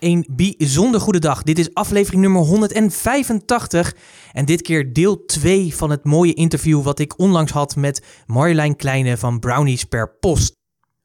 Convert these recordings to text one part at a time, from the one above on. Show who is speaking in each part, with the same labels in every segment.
Speaker 1: Een bijzonder goede dag. Dit is aflevering nummer 185 en dit keer deel 2 van het mooie interview wat ik onlangs had met Marjolein Kleine van Brownies per Post.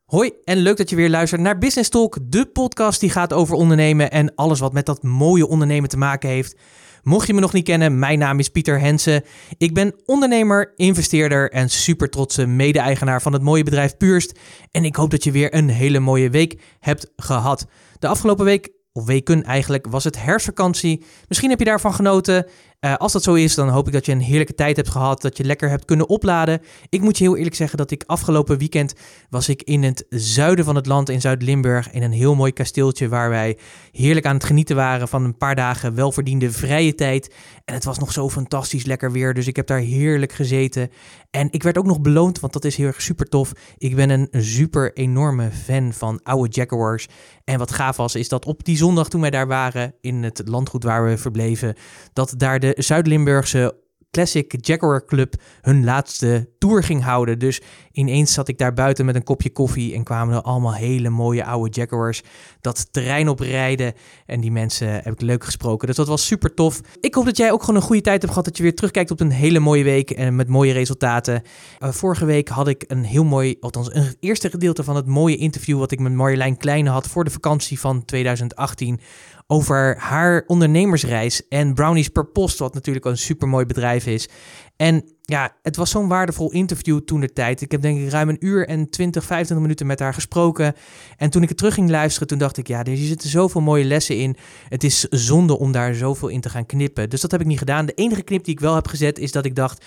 Speaker 1: Hoi en leuk dat je weer luistert naar Business Talk, de podcast die gaat over ondernemen en alles wat met dat mooie ondernemen te maken heeft. Mocht je me nog niet kennen, mijn naam is Pieter Hensen. Ik ben ondernemer, investeerder en super trotse mede-eigenaar van het mooie bedrijf Puurst. En ik hoop dat je weer een hele mooie week hebt gehad. De afgelopen week of weken eigenlijk, was het herfstvakantie. Misschien heb je daarvan genoten. Uh, als dat zo is, dan hoop ik dat je een heerlijke tijd hebt gehad, dat je lekker hebt kunnen opladen. Ik moet je heel eerlijk zeggen dat ik afgelopen weekend was ik in het zuiden van het land, in Zuid-Limburg, in een heel mooi kasteeltje waar wij heerlijk aan het genieten waren van een paar dagen welverdiende vrije tijd. En het was nog zo fantastisch lekker weer, dus ik heb daar heerlijk gezeten. En ik werd ook nog beloond, want dat is heel erg super tof. Ik ben een super enorme fan van oude Jaguars. En wat gaaf was, is dat op die zondag toen wij daar waren, in het landgoed waar we verbleven, dat daar de Zuid-Limburgse Classic Jaguar Club hun laatste tour ging houden. Dus ineens zat ik daar buiten met een kopje koffie en kwamen er allemaal hele mooie oude Jaguars dat terrein oprijden. En die mensen heb ik leuk gesproken. Dus dat was super tof. Ik hoop dat jij ook gewoon een goede tijd hebt gehad. Dat je weer terugkijkt op een hele mooie week en met mooie resultaten. Uh, vorige week had ik een heel mooi, althans een eerste gedeelte van het mooie interview wat ik met Marjolein Kleine had voor de vakantie van 2018 over haar ondernemersreis en Brownies per Post, wat natuurlijk een supermooi bedrijf is. En ja, het was zo'n waardevol interview toen de tijd. Ik heb denk ik ruim een uur en 20, 25 minuten met haar gesproken. En toen ik het terug ging luisteren, toen dacht ik, ja, er zitten zoveel mooie lessen in. Het is zonde om daar zoveel in te gaan knippen. Dus dat heb ik niet gedaan. De enige knip die ik wel heb gezet, is dat ik dacht,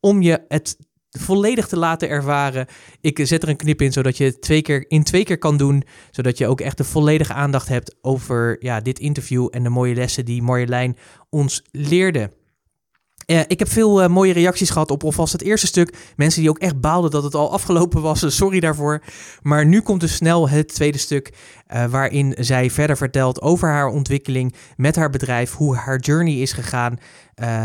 Speaker 1: om je het volledig te laten ervaren. Ik zet er een knip in, zodat je het twee keer, in twee keer kan doen. Zodat je ook echt de volledige aandacht hebt over ja, dit interview en de mooie lessen die Marjolein ons leerde. Uh, ik heb veel uh, mooie reacties gehad op alvast het eerste stuk. Mensen die ook echt baalden dat het al afgelopen was. Sorry daarvoor. Maar nu komt dus snel het tweede stuk. Waarin zij verder vertelt over haar ontwikkeling met haar bedrijf. Hoe haar journey is gegaan.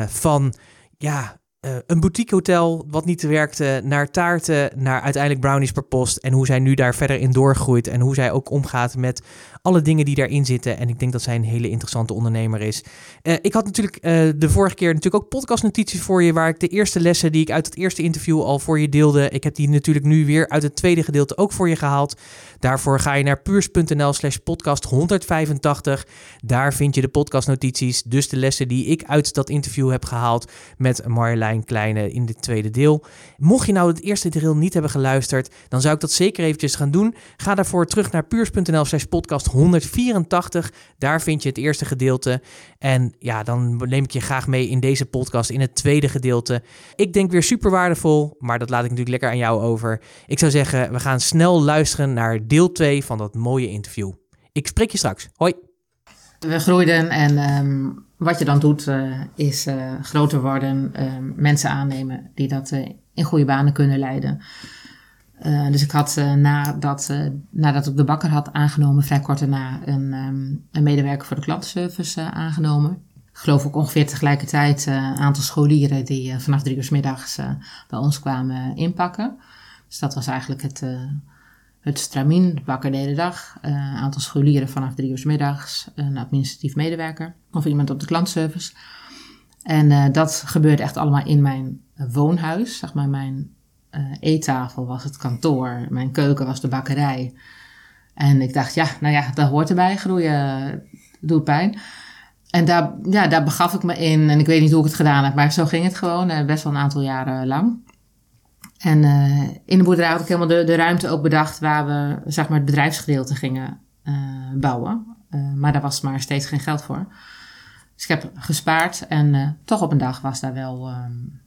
Speaker 1: van ja, uh, een boutique hotel wat niet werkte, naar taarten, naar uiteindelijk brownies per post. En hoe zij nu daar verder in doorgroeit. En hoe zij ook omgaat met alle dingen die daarin zitten. En ik denk dat zij een hele interessante ondernemer is. Uh, ik had natuurlijk uh, de vorige keer natuurlijk ook podcastnotities voor je. Waar ik de eerste lessen die ik uit het eerste interview al voor je deelde. Ik heb die natuurlijk nu weer uit het tweede gedeelte ook voor je gehaald. Daarvoor ga je naar puurs.nl slash podcast 185. Daar vind je de podcastnotities. Dus de lessen die ik uit dat interview heb gehaald met Marjolein Kleine in dit tweede deel. Mocht je nou het eerste deel niet hebben geluisterd, dan zou ik dat zeker eventjes gaan doen. Ga daarvoor terug naar puurs.nl slash podcast 184. Daar vind je het eerste gedeelte. En ja, dan neem ik je graag mee in deze podcast in het tweede gedeelte. Ik denk weer super waardevol, maar dat laat ik natuurlijk lekker aan jou over. Ik zou zeggen, we gaan snel luisteren naar deel 2 van dat mooie interview. Ik spreek je straks. Hoi.
Speaker 2: We groeiden en um, wat je dan doet uh, is uh, groter worden, uh, mensen aannemen die dat eh, in goede banen kunnen leiden. Uh, dus ik had uh, nadat, uh, nadat ik de bakker had aangenomen, vrij kort daarna een, um, een medewerker voor de klantenservice aangenomen. Ik geloof ook ongeveer tegelijkertijd een aantal scholieren die vanaf drie uur middags bij ons kwamen inpakken. Dus dat was eigenlijk het, het stramien, de bakker de hele dag. Een aantal scholieren vanaf drie uur middags, een administratief medewerker of iemand op de klantenservice. En dat gebeurde echt allemaal in mijn woonhuis, zeg maar mijn uh, eettafel was het kantoor, mijn keuken was de bakkerij. En ik dacht, ja, nou ja, dat hoort erbij, groeien doet pijn. En daar, ja, daar begaf ik me in. En ik weet niet hoe ik het gedaan heb, maar zo ging het gewoon. Uh, best wel een aantal jaren lang. En in de boerderij had ik helemaal de, de ruimte ook bedacht waar we zeg maar, het bedrijfsgedeelte gingen bouwen. maar daar was maar steeds geen geld voor. Dus ik heb gespaard en toch op een dag was daar wel um,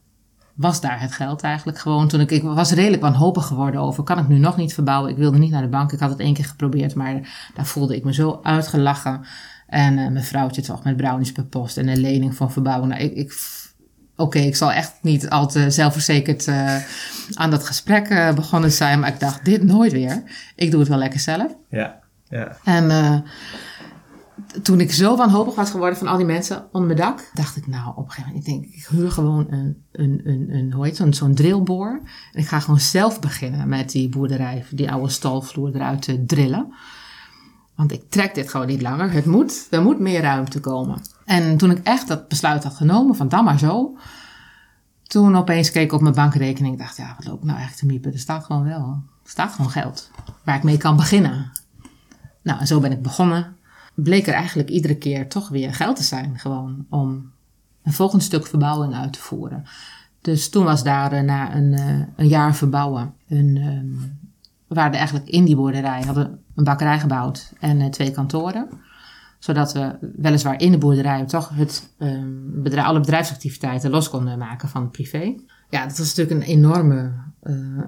Speaker 2: was daar het geld eigenlijk gewoon. Toen ik, ik was redelijk wanhopig geworden over, kan ik nu nog niet verbouwen? Ik wilde niet naar de bank. Ik had het één keer geprobeerd, maar daar voelde ik me zo uitgelachen. En uh, mijn vrouwtje toch met brownies per post en een lening van verbouwen. Nou, ik, ik, oké, ik zal echt niet al te zelfverzekerd uh, aan dat gesprek uh, begonnen zijn. Maar ik dacht, dit nooit weer. Ik doe het wel lekker zelf.
Speaker 1: Ja, ja.
Speaker 2: En toen ik zo wanhopig was geworden van al die mensen onder mijn dak, dacht ik, nou, op een gegeven moment, ik denk, ik huur gewoon een, een, een, een hoe heet zo'n zo'n drillboor. En ik ga gewoon zelf beginnen met die boerderij, die oude stalvloer eruit te drillen. Want ik trek dit gewoon niet langer. Het moet, er moet meer ruimte komen. En toen ik echt dat besluit had genomen, van dan maar zo. Toen opeens keek ik op mijn bankrekening. Ik dacht, ja, wat loop ik nou echt te miepen? Er staat gewoon wel, er staat gewoon geld. Waar ik mee kan beginnen. Nou, en zo ben ik begonnen. Bleek er eigenlijk iedere keer toch weer geld te zijn. Gewoon om een volgend stuk verbouwing uit te voeren. Dus toen was daar uh, na een, uh, een jaar verbouwen. Een, we waren eigenlijk in die boerderij, hadden een bakkerij gebouwd en uh, twee kantoren zodat we weliswaar in de boerderij toch het, um, bedrijf, alle bedrijfsactiviteiten los konden maken van het privé. Ja, dat was natuurlijk een enorme,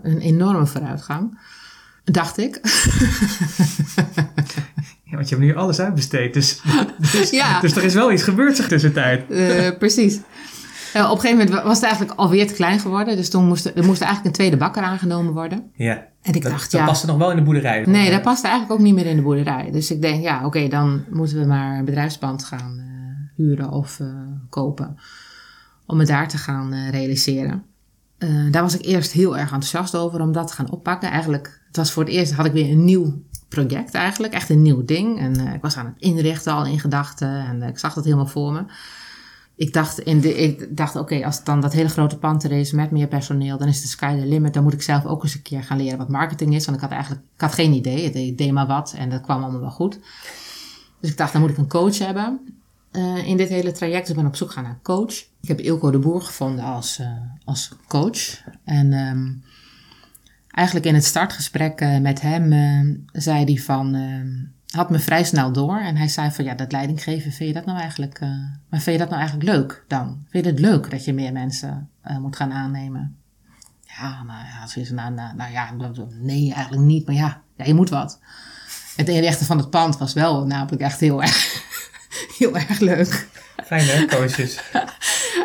Speaker 2: een enorme vooruitgang. Dacht ik.
Speaker 1: ja, want je hebt nu alles uitbesteed. Dus, dus, ja. dus er is wel iets gebeurd zich tussentijd.
Speaker 2: Uh, precies. Uh, op een gegeven moment was het eigenlijk alweer te klein geworden. Dus toen moest er, er moest eigenlijk een tweede bakker aangenomen worden.
Speaker 1: Ja.
Speaker 2: En ik
Speaker 1: dat,
Speaker 2: dacht,
Speaker 1: dat
Speaker 2: ja.
Speaker 1: paste nog wel in de boerderij.
Speaker 2: Nee, dat paste eigenlijk ook niet meer in de boerderij. Dus ik denk, ja, oké, okay, dan moeten we maar een bedrijfspand gaan uh, huren of uh, kopen. Om het daar te gaan realiseren. daar was ik eerst heel erg enthousiast over om dat te gaan oppakken. Eigenlijk, het was voor het eerst, had ik weer een nieuw project eigenlijk. Echt een nieuw ding. En ik was aan het inrichten al in gedachten. En ik zag dat helemaal voor me ik dacht, in de, ik dacht oké, als dan dat hele grote pand er is met meer personeel, dan is de sky the limit. Dan moet ik zelf ook eens een keer gaan leren wat marketing is. Want ik had eigenlijk ik had geen idee. Ik deed maar wat en dat kwam allemaal wel goed. Dus ik dacht, dan moet ik een coach hebben uh, in dit hele traject. Ik ben op zoek gaan naar coach. Ik heb Ilko de Boer gevonden als, uh, als coach. En um, eigenlijk in het startgesprek uh, met hem zei hij van had me vrij snel door. En hij zei van, ja, dat leidinggeven, vind je dat nou eigenlijk, maar vind je dat nou eigenlijk leuk dan? Vind je het leuk dat je meer mensen moet gaan aannemen? Ja, nou ja, ze is, nou, nou, nou, ja, nee, eigenlijk niet, maar ja, ja, je moet wat. Het inrichten van het pand was wel namelijk echt heel erg, heel erg leuk.
Speaker 1: Fijn hè. Het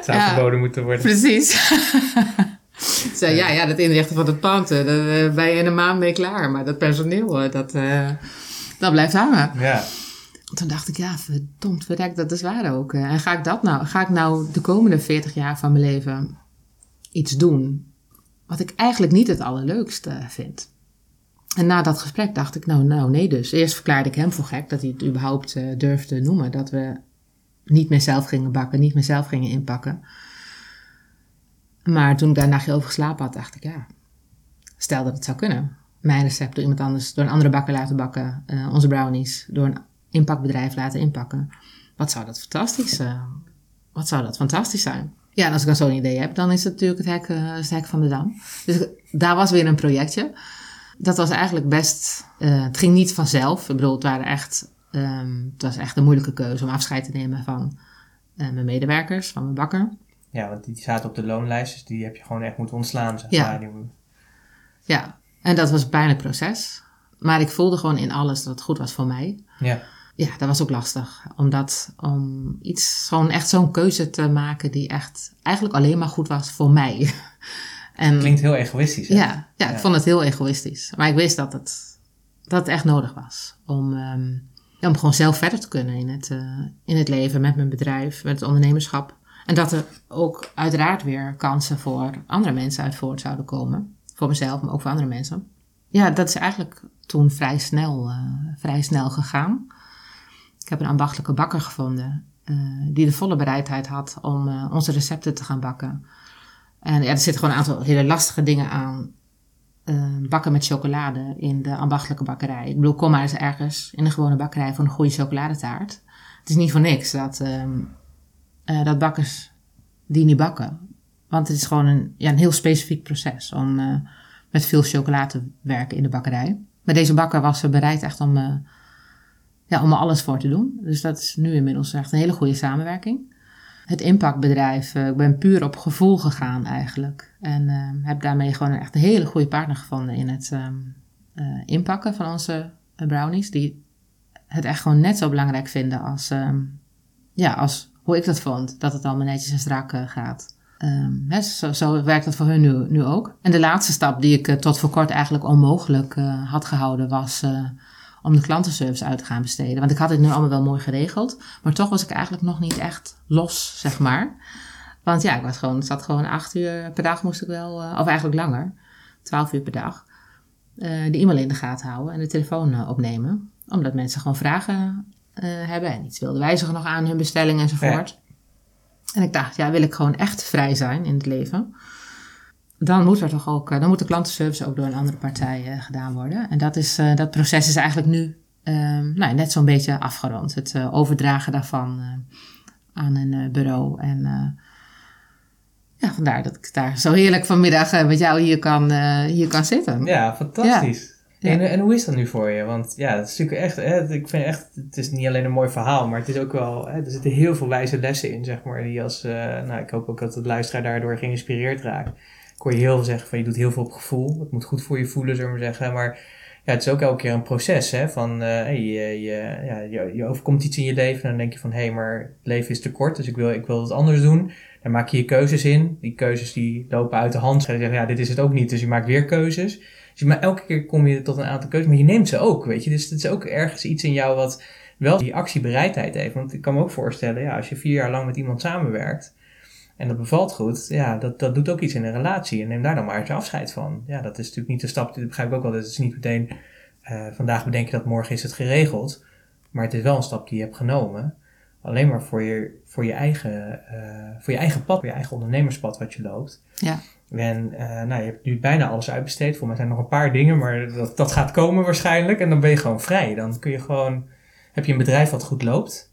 Speaker 1: zou ja, verboden moeten worden.
Speaker 2: Precies. Zei, ja, ja, dat inrichten van het pand, daar uh, ben je in een maand mee klaar. Maar dat personeel, dat dat blijft hangen.
Speaker 1: Ja.
Speaker 2: Toen dacht ik, ja, verdomd verrekt, dat is waar ook. En ga ik dat nou, ga ik nou de komende 40 jaar van mijn leven iets doen wat ik eigenlijk niet het allerleukste vind? En na dat gesprek dacht ik, nou, nou, nee dus. Eerst verklaarde ik hem voor gek dat hij het überhaupt uh, durfde noemen. Dat we niet meer zelf gingen bakken, niet meer zelf gingen inpakken. Maar toen ik daar een nachtje over geslapen had, dacht ik, ja, stel dat het zou kunnen mijn recept door iemand anders, door een andere bakker laten bakken. Uh, onze brownies door een inpakbedrijf laten inpakken. Wat zou dat fantastisch, uh, wat zou dat fantastisch zijn? Ja, en als ik dan zo'n idee heb, dan is het natuurlijk het hek, het hek van de dam. Dus daar was weer een projectje. Dat was eigenlijk best, het ging niet vanzelf. Ik bedoel, het, waren echt, um, het was echt een moeilijke keuze om afscheid te nemen van mijn medewerkers, van mijn bakker.
Speaker 1: Ja, want die zaten op de loonlijst, dus die heb je gewoon echt moeten ontslaan. Zeg
Speaker 2: ja.
Speaker 1: maar.
Speaker 2: Ja, en dat was een pijnlijk proces. Maar ik voelde gewoon in alles dat het goed was voor mij.
Speaker 1: Ja.
Speaker 2: Ja, dat was ook lastig. Omdat om iets, gewoon echt zo'n keuze te maken die echt eigenlijk alleen maar goed was voor mij.
Speaker 1: en, Klinkt heel egoïstisch. Hè?
Speaker 2: Ja, ja, ik vond het heel egoïstisch. Maar ik wist dat het, dat het echt nodig was. Om, um, ja, om gewoon zelf verder te kunnen in het, uh, in het leven, met mijn bedrijf, met het ondernemerschap. En dat er ook uiteraard weer kansen voor andere mensen uit voort zouden komen. Voor mezelf, maar ook voor andere mensen. Ja, dat is eigenlijk toen vrij snel, uh, vrij snel gegaan. Ik heb een ambachtelijke bakker gevonden uh, die de volle bereidheid had om onze recepten te gaan bakken. En er zitten gewoon een aantal hele lastige dingen aan. bakken met chocolade in de ambachtelijke bakkerij. Ik bedoel, kom maar eens ergens in een gewone bakkerij voor een goede chocoladetaart. Het is niet voor niks dat, ehm, dat bakkers die niet bakken. Want het is gewoon een, ja, een heel specifiek proces om uh, met veel chocolade te werken in de bakkerij. Maar deze bakker was bereid echt om, ja, om er alles voor te doen. Dus dat is nu inmiddels echt een hele goede samenwerking. Het impactbedrijf, uh, ik ben puur op gevoel gegaan eigenlijk. En heb daarmee gewoon echt een hele goede partner gevonden in het um, inpakken van onze brownies. Die het echt gewoon net zo belangrijk vinden als, um, ja, als hoe ik dat vond. Dat het allemaal netjes en strak gaat. Ehm, zo, zo werkt dat voor hun nu, nu ook. En de laatste stap die ik eh, tot voor kort eigenlijk onmogelijk eh, had gehouden was eh, om de klantenservice uit te gaan besteden. Want ik had het nu allemaal wel mooi geregeld, maar toch was ik eigenlijk nog niet echt los, zeg maar. Want ja, ik was gewoon, zat gewoon acht uur per dag moest ik wel, of eigenlijk langer, twaalf uur per dag, de e-mail in de gaten houden en de telefoon opnemen. Omdat mensen gewoon vragen hebben en iets wilden wijzigen nog aan hun bestelling enzovoort. En ik dacht, ja, wil ik gewoon echt vrij zijn in het leven, dan moet er toch ook, eh, dan moet de klantenservice ook door een andere partij uh, gedaan worden. En dat, is, uh, dat proces is eigenlijk nu um, nou, net zo'n beetje afgerond. Het overdragen daarvan aan een bureau. En ja, vandaar dat ik daar zo heerlijk vanmiddag met jou hier kan, hier kan zitten.
Speaker 1: Ja, fantastisch. En, en hoe is dat nu voor je? Want ja, dat is natuurlijk echt, hè, ik vind echt, het is niet alleen een mooi verhaal, maar het is ook wel, hè, er zitten heel veel wijze lessen in, zeg maar, die als, uh, nou, ik hoop ook dat de luisteraar daardoor geïnspireerd raakt. Hoor je heel veel zeggen van, je doet heel veel op gevoel, het moet goed voor je voelen, zullen we maar zeggen, maar ja, het is ook elke keer een proces, hè, van, hey, je, je, ja, je, je, overkomt iets in je leven en dan denk je van, hé, hey, maar het leven is te kort, dus ik wil, ik wil het anders doen. Dan maak je je keuzes in, die keuzes die lopen uit de hand, en je ja, dit is het ook niet, dus je maakt weer keuzes. Dus maar elke keer kom je tot een aantal keuzes, maar je neemt ze ook, weet je. Dus het is ook ergens iets in jou wat wel die actiebereidheid heeft. Want ik kan me ook voorstellen, ja, als je vier jaar lang met iemand samenwerkt en dat bevalt goed, ja, dat, dat doet ook iets in een relatie. En neem daar dan maar eens afscheid van. Ja, dat is natuurlijk niet de stap, dat begrijp ik ook wel. Het is niet meteen uh, vandaag bedenken dat morgen is het geregeld. Maar het is wel een stap die je hebt genomen. Alleen maar voor je, voor je, eigen, uh, voor je eigen pad, voor je eigen ondernemerspad wat je loopt.
Speaker 2: Ja.
Speaker 1: En uh, nou, je hebt nu bijna alles uitbesteed. Voor mij zijn er nog een paar dingen, maar dat, dat gaat komen waarschijnlijk. En dan ben je gewoon vrij. Dan kun je gewoon, heb je een bedrijf wat goed loopt.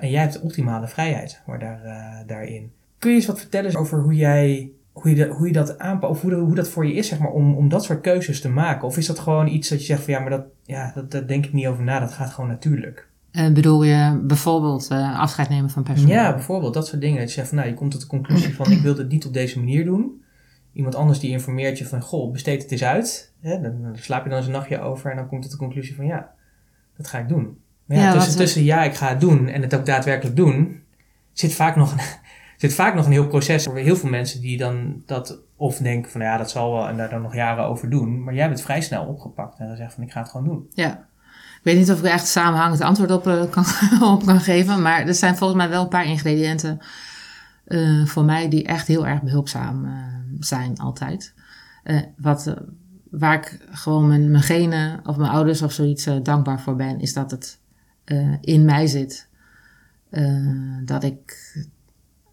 Speaker 1: En jij hebt de optimale vrijheid maar daar, daarin. Kun je eens wat vertellen over hoe jij, hoe je, de, hoe je dat aanpakt, of hoe, hoe dat voor je is, zeg maar, om, om dat soort keuzes te maken? Of is dat gewoon iets dat je zegt van ja, maar dat, ja, dat, dat denk ik niet over na, dat gaat gewoon natuurlijk?
Speaker 2: Uh, bedoel je bijvoorbeeld uh, afscheid nemen van personeel?
Speaker 1: Ja, bijvoorbeeld dat soort dingen. Dat je zegt van nou, je komt tot de conclusie van ik wil het niet op deze manier doen iemand anders die informeert je van, goh, besteed het eens uit. Hè? Dan, slaap je dan eens een nachtje over en dan komt het de conclusie van, ja, dat ga ik doen. Maar ja, tussen, tussen ja, ik ga het doen en het ook daadwerkelijk doen, zit vaak nog een, zit vaak nog een heel proces. voor heel veel mensen die dan dat of denken van, ja, dat zal wel en daar dan nog jaren over doen. Maar jij het vrij snel opgepakt en dan zegt van, ik ga het gewoon doen.
Speaker 2: Ja. Ik weet niet of ik er echt samenhangend antwoord op, uh, kan, op kan geven, maar er zijn volgens mij wel een paar ingrediënten uh, voor mij die echt heel erg behulpzaam uh, zijn altijd. Wat, waar ik gewoon mijn, mijn genen of mijn ouders of zoiets dankbaar voor ben, is dat het in mij zit. dat ik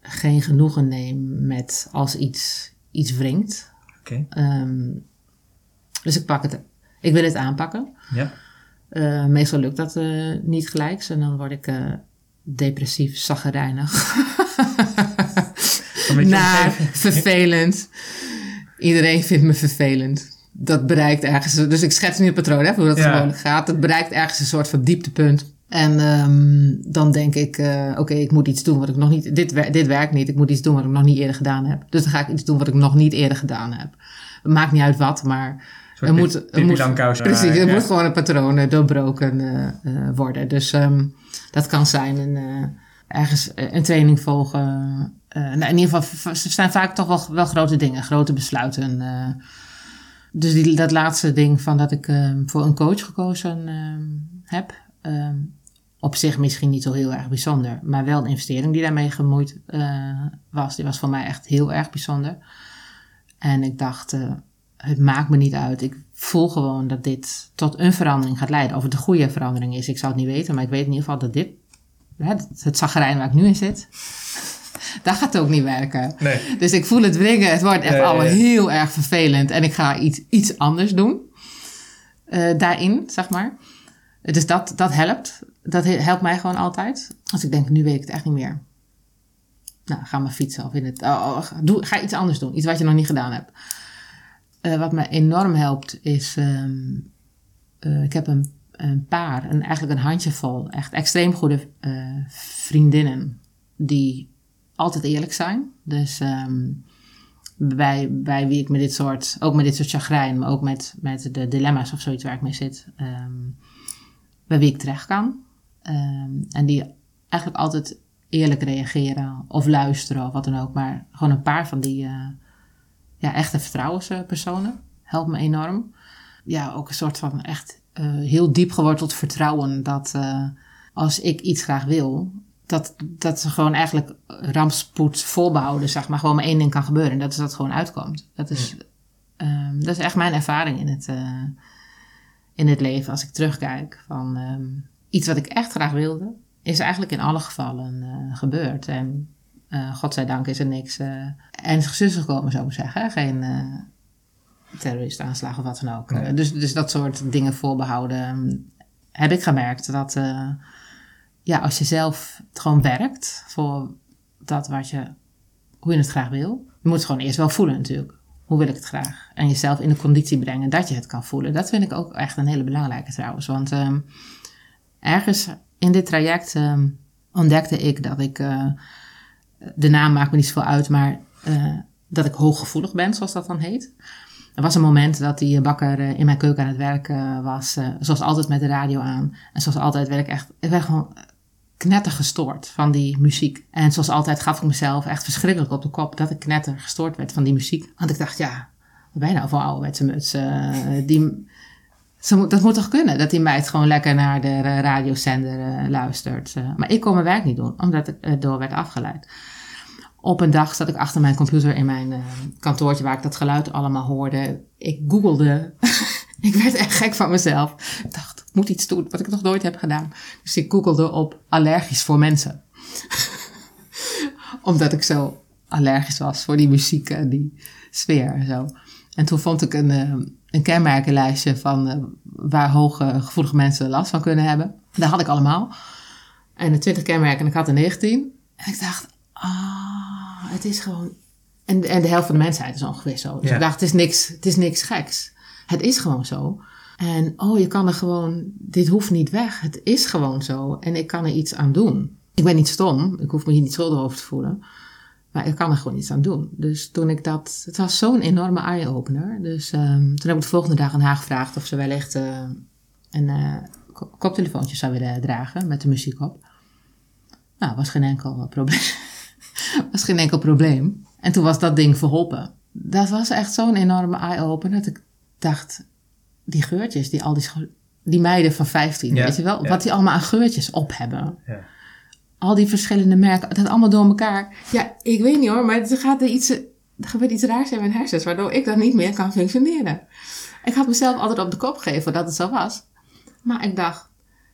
Speaker 2: geen genoegen neem met als iets, iets wringt.
Speaker 1: Okay.
Speaker 2: Um, dus ik pak het. Ik wil het aanpakken.
Speaker 1: Ja.
Speaker 2: meestal lukt dat niet gelijk. En dan word ik depressief, zaggerijnig. Naar, vervelend. Iedereen vindt me vervelend. Dat bereikt ergens, dus ik schets nu een patroon, hè, hoe dat ja. gewoon gaat. Dat bereikt ergens een soort van dieptepunt. En um, dan denk ik, uh, oké, ik moet iets doen wat ik nog niet, dit, dit werkt niet. Ik moet iets doen wat ik nog niet eerder gedaan heb. Dus dan ga ik iets doen wat ik nog niet eerder gedaan heb. Het maakt niet uit wat, maar er moet, er moet, precies, er moet gewoon een patroon uh, doorbroken uh, worden. Dus um, dat kan zijn een, ergens een training volgen, nou, in ieder geval, ze zijn vaak toch wel, wel grote dingen, grote besluiten. Dus die, dat laatste ding van dat ik uh, voor een coach gekozen heb, ehm, op zich misschien niet zo heel erg bijzonder, maar wel een investering die daarmee gemoeid was, die was voor mij echt heel erg bijzonder. En ik dacht, het maakt me niet uit. Ik voel gewoon dat dit tot een verandering gaat leiden. Of het een goede verandering is, ik zou het niet weten, maar ik weet in ieder geval dat dit, het, het zagrijn waar ik nu in zit, dat gaat ook niet werken.
Speaker 1: Nee.
Speaker 2: Dus ik voel het wringen. Het wordt echt allemaal heel erg vervelend. En ik ga iets, iets anders doen. Uh, daarin, zeg maar. Dus dat, dat helpt. Dat helpt mij gewoon altijd. Als ik denk, nu weet ik het echt niet meer. Nou, ga maar fietsen of in het. Oh, oh, doe, ga iets anders doen. Iets wat je nog niet gedaan hebt. Uh, wat me enorm helpt is. Um, uh, ik heb een, een paar, een, eigenlijk een handjevol, echt extreem goede vriendinnen. Die altijd eerlijk zijn. Dus um, bij, bij wie ik met dit soort, ook met dit soort chagrijn, maar ook met, met de dilemma's of zoiets waar ik mee zit, um, bij wie ik terecht kan. Um, en die eigenlijk altijd eerlijk reageren of luisteren of wat dan ook. Maar gewoon een paar van die uh, ja, echte vertrouwenspersonen helpt me enorm. Ja, ook een soort van echt uh, heel diep geworteld vertrouwen dat uh, als ik iets graag wil, dat, dat ze gewoon eigenlijk rampspoed volbehouden, zeg maar. Gewoon maar één ding kan gebeuren en dat is dat het gewoon uitkomt. Dat is, um, dat is echt mijn ervaring in het, in het leven als ik terugkijk. Van um, iets wat ik echt graag wilde, is eigenlijk in alle gevallen uh, gebeurd. En uh, godzijdank is er niks uh, ernstigs tussen gekomen, zou ik zeggen. Geen terroristaanslagen of wat dan ook.
Speaker 1: Nee.
Speaker 2: dus, dus dat soort dingen voorbehouden um, heb ik gemerkt. Dat ja, als je zelf gewoon werkt voor dat wat je, hoe je het graag wil. Je moet het gewoon eerst wel voelen natuurlijk. Hoe wil ik het graag? En jezelf in de conditie brengen dat je het kan voelen. Dat vind ik ook echt een hele belangrijke trouwens. Want um, ergens in dit traject um, ontdekte ik dat ik, uh, de naam maakt me niet zoveel uit, maar uh, dat ik hooggevoelig ben, zoals dat dan heet. Er was een moment dat die bakker uh, in mijn keuken aan het werken was, zoals altijd met de radio aan. En zoals altijd werd ik echt, ik werd gewoon knetter gestoord van die muziek. En zoals altijd gaf ik mezelf echt verschrikkelijk op de kop dat ik knetter gestoord werd van die muziek. Want ik dacht, ja, wat ben je nou voor ouderwetse muts? Uh, die, dat moet toch kunnen, dat die meid gewoon lekker naar de radiozender uh, luistert. Uh, maar ik kon mijn werk niet doen, omdat ik door werd afgeleid. Op een dag zat ik achter mijn computer in mijn kantoortje waar ik dat geluid allemaal hoorde. Ik googelde. ik werd echt gek van mezelf. Moet iets doen wat ik nog nooit heb gedaan. Dus ik googelde op allergisch voor mensen. Omdat ik zo allergisch was voor die muziek en die sfeer en zo. En toen vond ik een, een kenmerkenlijstje van uh, waar hoge gevoelige mensen last van kunnen hebben. Dat had ik allemaal. En de 20 kenmerken en ik had er 19. En ik dacht, ah, het is gewoon... En, en de helft van de mensheid is ongeveer zo. Dus
Speaker 1: Ja.
Speaker 2: ik dacht, het is, niks, het is niks geks. Het is gewoon zo. En oh, je kan er gewoon, dit hoeft niet weg. Het is gewoon zo. En ik kan er iets aan doen. Ik ben niet stom. Ik hoef me hier niet schuldig over te voelen. Maar ik kan er gewoon iets aan doen. Dus toen ik dat, het was zo'n enorme eye-opener. Dus um, toen heb ik de volgende dag aan haar gevraagd of ze wellicht uh, een uh, koptelefoontje zou willen dragen met de muziek op. Nou, was geen enkel probleem. was geen enkel probleem. En toen was dat ding verholpen. Dat was echt zo'n enorme eye-opener dat ik dacht, die geurtjes, die al die, die meiden van 15,
Speaker 1: Ja,
Speaker 2: weet je wel,
Speaker 1: ja.
Speaker 2: wat die allemaal aan geurtjes op hebben.
Speaker 1: Ja.
Speaker 2: Al die verschillende merken, dat allemaal door elkaar. Ja, ik weet niet hoor, maar er gaat er iets, er gebeurt iets raars in mijn hersens, waardoor ik dan niet meer kan functioneren. Ik had mezelf altijd op de kop gegeven dat het zo was. Maar ik dacht,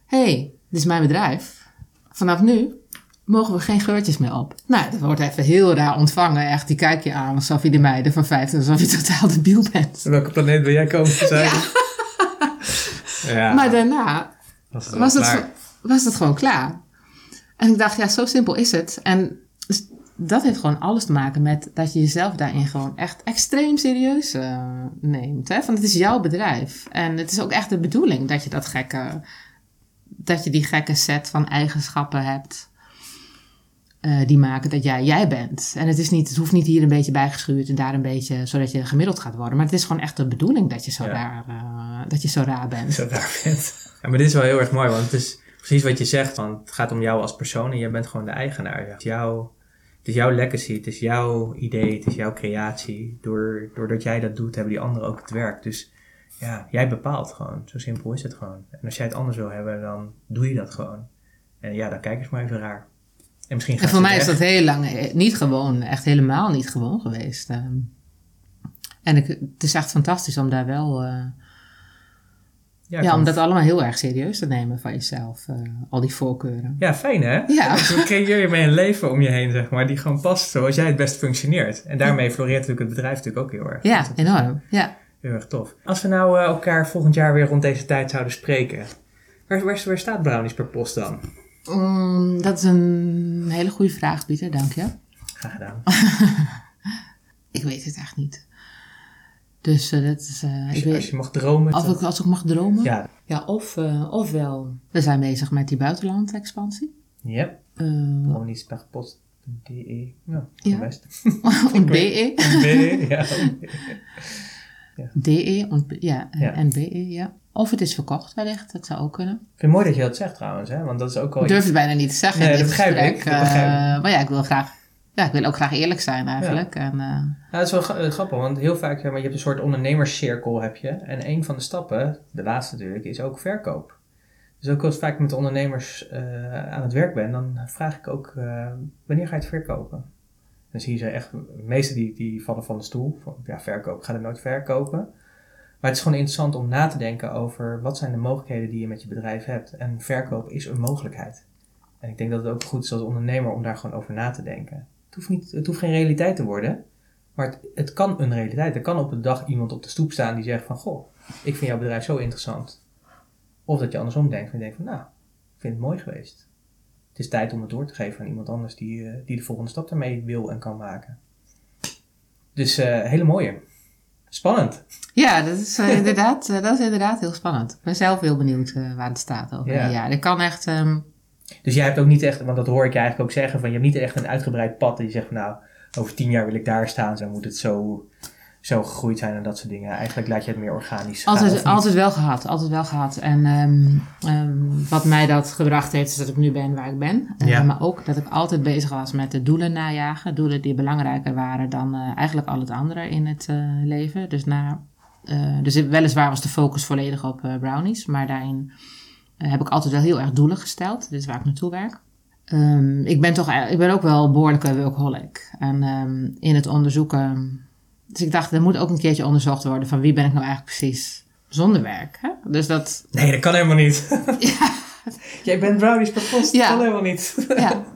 Speaker 2: hé, hey, dit is mijn bedrijf. Vanaf nu mogen we geen geurtjes meer op. Nou, dat wordt even heel raar ontvangen. Echt, die kijk je aan alsof je de meiden van 15, alsof je totaal debiel bent.
Speaker 1: Welke planeet wil jij komen te zijn?
Speaker 2: Ja.
Speaker 1: Ja,
Speaker 2: Maar daarna
Speaker 1: was het,
Speaker 2: was het, was gewoon klaar. En ik dacht, ja, zo simpel is het. En dus dat heeft gewoon alles te maken met dat je jezelf daarin gewoon echt extreem serieus eh, neemt. Hè? Van het is jouw bedrijf. En het is ook echt de bedoeling dat je dat gekke, dat je die gekke set van eigenschappen hebt. Eh, die maken dat jij jij bent. En het, is niet, het hoeft niet hier een beetje bijgeschuurd en daar een beetje, zodat je gemiddeld gaat worden. Maar het is gewoon echt de bedoeling dat je zo,
Speaker 1: Ja.
Speaker 2: raar, eh, dat je zo raar bent.
Speaker 1: zo raar bent. Ja, maar dit is wel heel erg mooi, want het is precies wat je zegt. Van, het gaat om jou als persoon en jij bent gewoon de eigenaar. Het is jouw, het is jouw legacy, het is jouw idee, het is jouw creatie. Door, doordat jij dat doet, hebben die anderen ook het werk. Dus ja, jij bepaalt gewoon. Zo simpel is het gewoon. En als jij het anders wil hebben, dan doe je dat gewoon. En ja, dan kijk eens maar even raar. En misschien gaat
Speaker 2: En voor mij is dat heel lang eh, niet gewoon, echt helemaal niet gewoon geweest. ehm. En ik, het is echt fantastisch om daar wel, eh, ja, om dat allemaal heel erg serieus te nemen van jezelf, eh, al die voorkeuren.
Speaker 1: Ja, fijn hè?
Speaker 2: Ja.
Speaker 1: Dus dan creëer je mee een leven om je heen, zeg maar, die gewoon past zoals jij het best functioneert. En daarmee floreert natuurlijk het bedrijf natuurlijk ook heel erg.
Speaker 2: Ja, enorm. Ja.
Speaker 1: Heel erg tof. Als we nou elkaar volgend jaar weer rond deze tijd zouden spreken, waar, waar, waar staat Brownies per post dan?
Speaker 2: Mm, dat is een hele goede vraag, Pieter, dank je.
Speaker 1: Graag gedaan.
Speaker 2: Ik weet het echt niet. Dus eh, dat is, eh,
Speaker 1: Als
Speaker 2: ik
Speaker 1: je, als
Speaker 2: weet,
Speaker 1: je mag dromen.
Speaker 2: als, ik, als ik mag dromen.
Speaker 1: Ja.
Speaker 2: Ja, of, eh, ofwel, we zijn bezig met die buitenland-expansie.
Speaker 1: Ja.
Speaker 2: Eh,
Speaker 1: Brownies per post.de. Ja,
Speaker 2: Ja.
Speaker 1: best.
Speaker 2: en BE.
Speaker 1: BE, ja.
Speaker 2: DE ja, eh,
Speaker 1: Ja.
Speaker 2: en BE, ja. Of het is verkocht wellicht, dat zou ook kunnen.
Speaker 1: Ik vind het mooi dat je dat zegt trouwens, hè? want dat is ook al
Speaker 2: Ik durf het bijna niet te zeggen
Speaker 1: Nee, dat begrijp ik, dat begrijp.
Speaker 2: Eh, maar ja, ik wil graag... Ja, ik wil ook graag eerlijk zijn eigenlijk. En, eh,
Speaker 1: Nou, dat is wel eh, grappig, want heel vaak, maar, je hebt een soort ondernemerscirkel heb je. En een van de stappen, de laatste natuurlijk, is ook verkoop. Dus ook als ik vaak met ondernemers aan het werk ben, dan vraag ik ook, wanneer ga je het verkopen? Dan zie je ze echt, de meeste die, die vallen van de stoel. Van, ja, verkoop, ik ga het nooit verkopen. Maar het is gewoon interessant om na te denken over wat zijn de mogelijkheden die je met je bedrijf hebt. En verkoop is een mogelijkheid. En ik denk dat het ook goed is als ondernemer om daar gewoon over na te denken. Het hoeft, niet, het hoeft geen realiteit te worden. Maar het, kan een realiteit. Er kan op een dag iemand op de stoep staan die zegt van... Goh, ik vind jouw bedrijf zo interessant. Of dat je andersom denkt. En je denkt van, nou, ik vind het mooi geweest. Het is tijd om het door te geven aan iemand anders die, eh, die de volgende stap daarmee wil en kan maken. Dus eh hele mooie. Spannend.
Speaker 2: ja, dat is, eh, inderdaad, eh, dat is inderdaad heel spannend. Ik ben zelf heel benieuwd eh, waar het staat over
Speaker 1: Ja.
Speaker 2: jaar. Ik kan echt... ehm,
Speaker 1: Dus jij hebt ook niet echt, want dat hoor ik je eigenlijk ook zeggen, van je hebt niet echt een uitgebreid pad. Dat je zegt van nou, over tien jaar wil ik daar staan. Zo moet het zo, zo gegroeid zijn en dat soort dingen. Eigenlijk laat je het meer organisch
Speaker 2: Altijd, altijd wel gehad, altijd wel gehad. En ehm, ehm, wat mij dat gebracht heeft, is dat ik nu ben waar ik ben. Eh, maar ook dat ik altijd bezig was met de doelen najagen. Doelen die belangrijker waren dan eh, eigenlijk al het andere in het eh, leven. Dus, na, dus weliswaar was de focus volledig op brownies. Maar daarin heb ik altijd wel heel erg doelen gesteld. Dit is waar ik naartoe werk. Ehm, ik ben toch, ik ben ook wel een behoorlijke workaholic. En in het onderzoeken dus ik dacht, er moet ook een keertje onderzocht worden van wie ben ik nou eigenlijk precies zonder werk. Hè? Dus dat,
Speaker 1: Nee, dat kan helemaal niet.
Speaker 2: ja,
Speaker 1: Jij bent brownies per post.
Speaker 2: Ja.
Speaker 1: Dat kan helemaal niet.
Speaker 2: ja.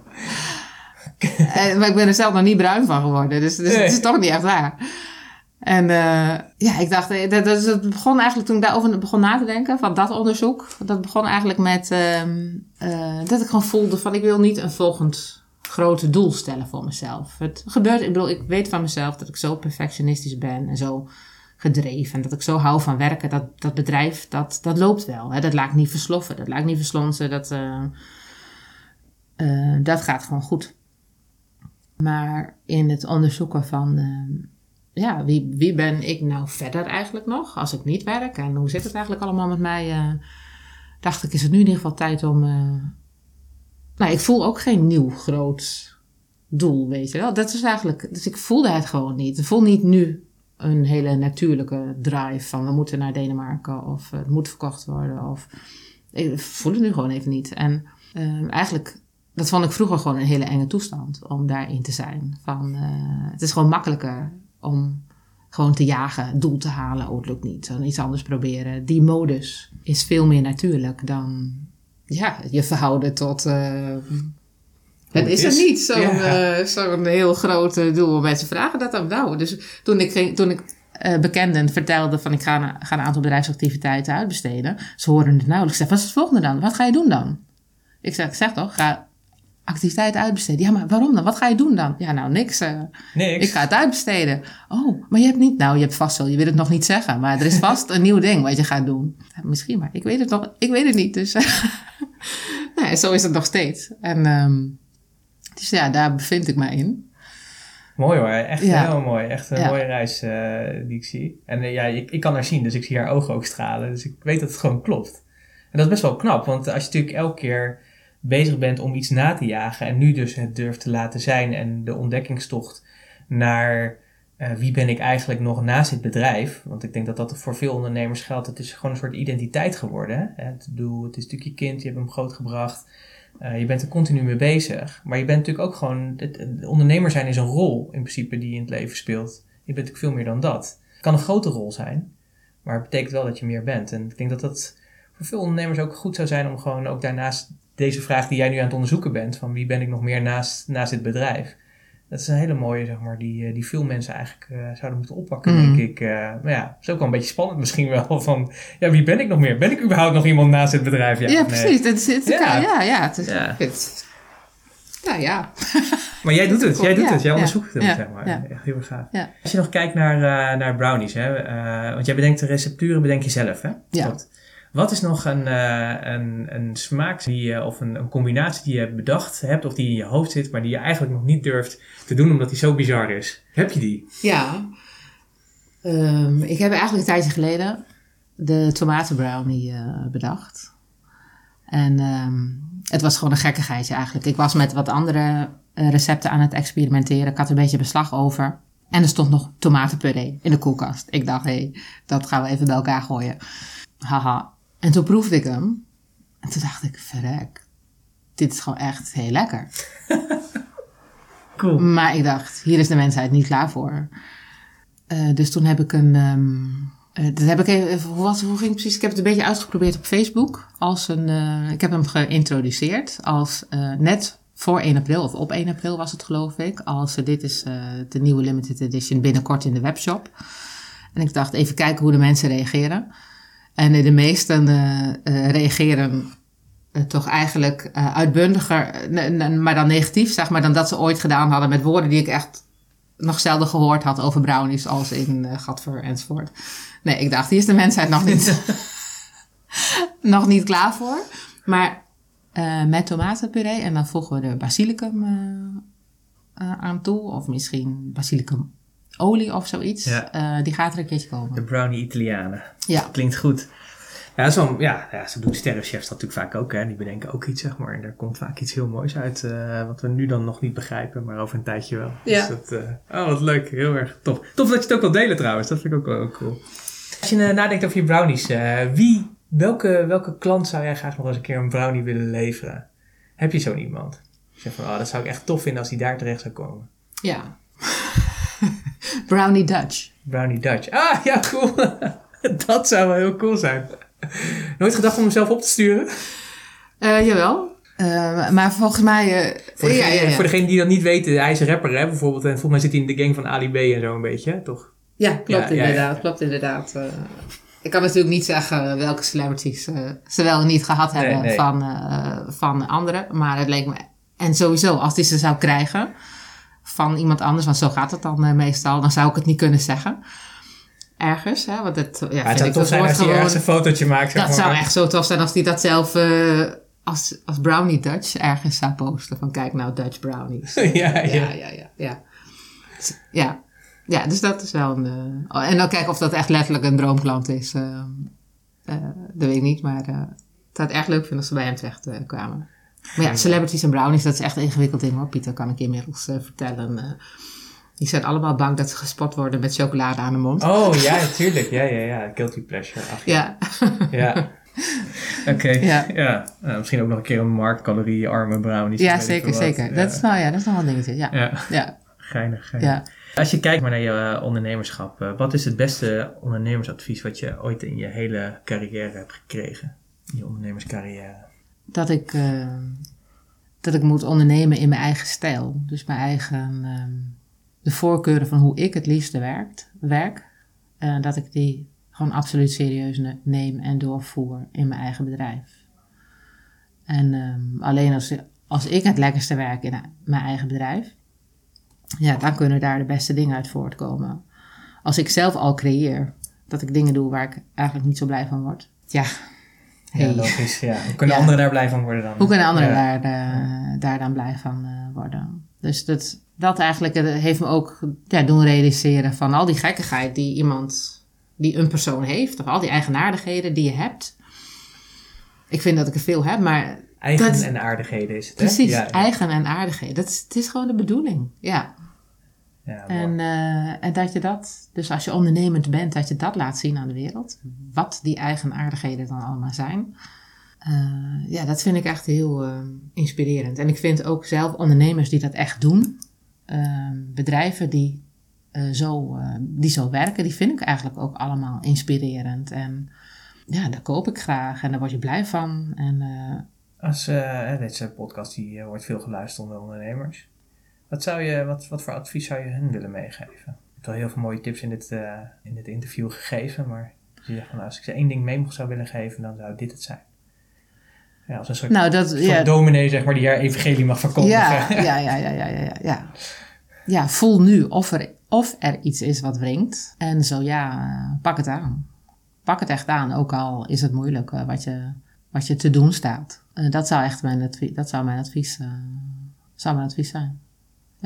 Speaker 2: En, maar ik ben er zelf nog niet bruin van geworden, dus, dus het is toch niet echt waar. En eh, ja, ik dacht, eh, dat, dat, dat begon eigenlijk toen ik daarover begon na te denken, van dat onderzoek. Dat begon eigenlijk met eh, dat ik gewoon voelde van ik wil niet een volgend grote doel stellen voor mezelf. Het gebeurt, ik bedoel, ik weet van mezelf dat ik zo perfectionistisch ben en zo gedreven. En dat ik zo hou van werken, dat, dat bedrijf, dat, dat loopt wel. Hè? Dat laat ik niet versloffen, dat laat ik niet verslonsen, dat, eh, eh, dat gaat gewoon goed. Maar in het onderzoeken van, eh, ja, wie, wie ben ik nou verder eigenlijk nog als ik niet werk? En hoe zit het eigenlijk allemaal met mij? dacht ik, is het nu in ieder geval tijd om... nou, ik voel ook geen nieuw groot doel, weet je wel. Dat is eigenlijk... Dus ik voelde het gewoon niet. Ik voel niet nu een hele natuurlijke drive van we moeten naar Denemarken of het moet verkocht worden. Of, ik voel het nu gewoon even niet. En eh, eigenlijk, dat vond ik vroeger gewoon een hele enge toestand om daarin te zijn. Van, eh, het is gewoon makkelijker om gewoon te jagen, doel te halen. Oh, het lukt niet. Dan iets anders proberen. Die modus is veel meer natuurlijk dan ja, je verhouden tot. eh, het is er niet zo'n
Speaker 1: Ja.
Speaker 2: eh, zo'n heel groot doel. Mensen vragen dat dan nou. Dus toen ik, ging, toen ik eh, bekenden vertelde van ik ga, een- ga een aantal bedrijfsactiviteiten uitbesteden. Ze hoorden het nauwelijks. Zei, wat is het volgende dan? Wat ga je doen dan? Ik zeg, ik zeg toch, ga activiteiten uitbesteden. Ja, maar waarom dan? Wat ga je doen dan? Ja, nou niks. eh,
Speaker 1: Niks.
Speaker 2: ik ga het uitbesteden. Oh, maar je hebt niet. Nou, je hebt vast wel. Je wil het nog niet zeggen. Maar er is vast een nieuw ding wat je gaat doen. Ja, misschien, maar ik weet het nog. Ik weet het niet. Dus nee, zo is het nog steeds. En ehm, dus ja, daar bevind ik mij in.
Speaker 1: Mooi hoor, echt
Speaker 2: Ja.
Speaker 1: heel mooi. Echt een
Speaker 2: Ja.
Speaker 1: mooie reis eh, die ik zie. En eh, ja, ik, ik kan haar zien, dus ik zie haar ogen ook stralen. Dus ik weet dat het gewoon klopt. En dat is best wel knap, want als je natuurlijk elke keer bezig bent om iets na te jagen en nu dus het durft te laten zijn en de ontdekkingstocht naar eh, wie ben ik eigenlijk nog naast dit bedrijf. Want ik denk dat dat voor veel ondernemers geldt. Het is gewoon een soort identiteit geworden. Hè? Het, doel, het is natuurlijk je kind, je hebt hem grootgebracht. Eh, je bent er continu mee bezig. Maar je bent natuurlijk ook gewoon. Het ondernemer zijn is een rol in principe die je in het leven speelt. Je bent natuurlijk veel meer dan dat. Het kan een grote rol zijn, maar het betekent wel dat je meer bent. En ik denk dat dat voor veel ondernemers ook goed zou zijn om gewoon ook daarnaast deze vraag die jij nu aan het onderzoeken bent: van wie ben ik nog meer naast, naast dit bedrijf? Dat is een hele mooie, zeg maar, die, eh, die veel mensen eigenlijk eh, zouden moeten oppakken,
Speaker 2: Mm.
Speaker 1: denk ik. Eh, maar ja, het is ook wel een beetje spannend misschien wel. Van, ja, wie ben ik nog meer? Ben ik überhaupt nog iemand naast dit bedrijf?
Speaker 2: Ja,
Speaker 1: nee?
Speaker 2: precies. Het, is- het,
Speaker 1: Ja.
Speaker 2: ja. ja, ja. Het is,
Speaker 1: Ja.
Speaker 2: het- nou ja.
Speaker 1: Maar jij doet het, jij doet
Speaker 2: Ja,
Speaker 1: het, jij
Speaker 2: ja,
Speaker 1: onderzoekt het,
Speaker 2: ja,
Speaker 1: zeg maar.
Speaker 2: ja.
Speaker 1: Echt heel erg gaaf.
Speaker 2: Ja.
Speaker 1: Als je nog kijkt naar, eh, naar brownies, hè, eh, want jij bedenkt de recepturen, bedenk je zelf, hè?
Speaker 2: Ja.
Speaker 1: Klopt. Wat is nog een, eh, een, een smaak die je, of een, een combinatie die je bedacht hebt, of die in je hoofd zit, maar die je eigenlijk nog niet durft te doen omdat die zo bizar is? Heb je die?
Speaker 2: Ja. Ehm, ik heb eigenlijk een tijdje geleden de tomatenbrownie uh, bedacht. En ehm, het was gewoon een gekkigheidje eigenlijk. Ik was met wat andere recepten aan het experimenteren. Ik had een beetje beslag over. En er stond nog tomatenpuree in de koelkast. Ik dacht, hé, hey, dat gaan we even bij elkaar gooien. Haha. En toen proefde ik hem. En toen dacht ik, verrek. Dit is gewoon echt heel lekker.
Speaker 1: cool.
Speaker 2: Maar ik dacht, hier is de mensheid niet klaar voor. Uh, dus toen heb ik een... Um, uh, dat heb ik even, hoe, was, hoe ging het precies? Ik heb het een beetje uitgeprobeerd op Facebook. Als een, uh, ik heb hem geïntroduceerd als net voor 1 april, of op 1 april was het geloof ik. Als dit is de nieuwe limited edition binnenkort in de webshop. En ik dacht even kijken hoe de mensen reageren. En de meesten reageren toch eigenlijk uitbundiger, maar dan negatief, zeg maar, dan dat ze ooit gedaan hadden met woorden die ik echt nog zelden gehoord had over brownies als in Gadver enzovoort. Nee, ik dacht, hier is de mensheid nog niet, nog niet klaar voor. Maar uh, met tomatenpuree en dan voegen we de basilicum uh, aan toe. Of misschien basilicum olie of zoiets. Ja. die gaat er een keertje komen.
Speaker 1: De brownie Italianen.
Speaker 2: Ja.
Speaker 1: Klinkt goed. Ja, zo, ja, ja, zo doen sterrenchefs dat natuurlijk vaak ook. Hè. Die bedenken ook iets, zeg maar. En er komt vaak iets heel moois uit. Uh, wat we nu dan nog niet begrijpen, maar over een tijdje wel.
Speaker 2: Ja.
Speaker 1: Dus dat, uh, oh, wat leuk. Heel erg tof. Tof dat je het ook wil delen trouwens. Dat vind ik ook wel cool. Als je nadenkt over je brownies. wie, welke, welke klant zou jij graag nog eens een keer een brownie willen leveren? Heb je zo'n iemand? Je zegt van, oh, dat zou ik echt tof vinden als die daar terecht zou komen.
Speaker 2: Ja. Brownie Dutch.
Speaker 1: Brownie Dutch. Ah, ja, cool. dat zou wel heel cool zijn. Nooit gedacht om mezelf op te sturen?
Speaker 2: Uh, jawel. Uh, maar volgens mij... Uh,
Speaker 1: voor, degene, ja, ja, ja. voor degene die dat niet weten, hij is een rapper hè, bijvoorbeeld. En volgens mij zit hij in de gang van Ali B en zo een beetje, toch?
Speaker 2: Ja, klopt inderdaad. Klopt inderdaad. ik kan natuurlijk niet zeggen welke celebrities ze wel en niet gehad hebben nee, nee. Van, van anderen. Maar het leek me... En sowieso, als die ze zou krijgen van iemand anders, want zo gaat het dan meestal, dan zou ik het niet kunnen zeggen ergens. Hè? Want het, ja,
Speaker 1: ja, het zou tof zijn als hij ergens een fotootje maakt.
Speaker 2: Zeg dat zou echt zo tof zijn als hij dat zelf uh, als, als Brownie Dutch ergens zou posten. Van kijk nou, Dutch Brownies.
Speaker 1: ja, ja.
Speaker 2: ja, ja, ja, ja. Ja, ja dus dat is wel een... Uh, en dan kijken of dat echt letterlijk een droomklant is. Uh, dat weet ik niet, maar het zou het erg leuk vinden als ze bij hem terecht kwamen. Maar ja, celebrities en brownies, dat is echt een ingewikkeld ding hoor, Pieter. Kan ik inmiddels vertellen. Die zijn allemaal bang dat ze gespot worden met chocolade aan de mond.
Speaker 1: Oh ja, tuurlijk. Ja, ja, ja. Guilty pleasure. Ach,
Speaker 2: ja.
Speaker 1: Ja. Oké. Ja. ja. Uh, misschien ook nog een keer een marktcaloriearme brownies.
Speaker 2: Ja, zeker, zeker. Ja. Dat, is, nou ja, dat is nog wel een dingetje. Ja.
Speaker 1: ja.
Speaker 2: ja.
Speaker 1: Geinig, geinig. Ja. Als je kijkt maar naar je uh, ondernemerschap, uh, wat is het beste ondernemersadvies wat je ooit in je hele carrière hebt gekregen? In je ondernemerscarrière?
Speaker 2: Dat ik, dat ik moet ondernemen in mijn eigen stijl. Dus mijn eigen ehm, de voorkeuren van hoe ik het liefste werkt, werk, uh, dat ik die gewoon absoluut serieus neem en doorvoer in mijn eigen bedrijf. En um, alleen als, als ik het lekkerste werk in mijn eigen bedrijf, ja, dan kunnen daar de beste dingen uit voortkomen. Als ik zelf al creëer, dat ik dingen doe waar ik eigenlijk niet zo blij van word. Ja,
Speaker 1: hey. ja logisch. Ja. Hoe kunnen anderen daar blij van worden dan?
Speaker 2: Hoe kunnen anderen daar, uh, daar dan blij van uh, worden? Dus dat, dat eigenlijk heeft me ook ja, doen realiseren van al die gekkigheid die iemand, die een persoon heeft, of al die eigenaardigheden die je hebt. Ik vind dat ik er veel heb, maar.
Speaker 1: Eigen en aardigheden is het.
Speaker 2: Hè? Precies, eigen en aardigheden. Dat is, het is gewoon de bedoeling, ja. Ja en, uh, en dat je dat, dus als je ondernemend bent, dat je dat laat zien aan de wereld. Wat die eigenaardigheden dan allemaal zijn. Uh, ja, dat vind ik echt heel uh, inspirerend. En ik vind ook zelf ondernemers die dat echt doen, Ehm, bedrijven die, uh, zo, die zo werken, die vind ik eigenlijk ook allemaal inspirerend. En ja, daar koop ik graag en daar word je blij van. En,
Speaker 1: Als, deze podcast die wordt veel geluisterd onder ondernemers. Wat, zou je, wat, wat voor advies zou je hen willen meegeven? Ik heb al heel veel mooie tips in dit, in dit interview gegeven, maar als je zegt van, nou, als ik ze één ding mee zou willen geven, dan zou dit het zijn. Ja, als een soort,
Speaker 2: nou, dat,
Speaker 1: soort dominee, zeg maar, die haar evangelie mag verkondigen.
Speaker 2: Ja, ja, ja, ja, ja, ja, ja. Ja, voel nu of er, of er iets is wat wringt. En zo ja, pak het aan. Pak het echt aan, ook al is het moeilijk uh, wat, je, wat je te doen staat. Uh, dat zou echt mijn advies, dat zou mijn advies, uh, zou mijn advies zijn.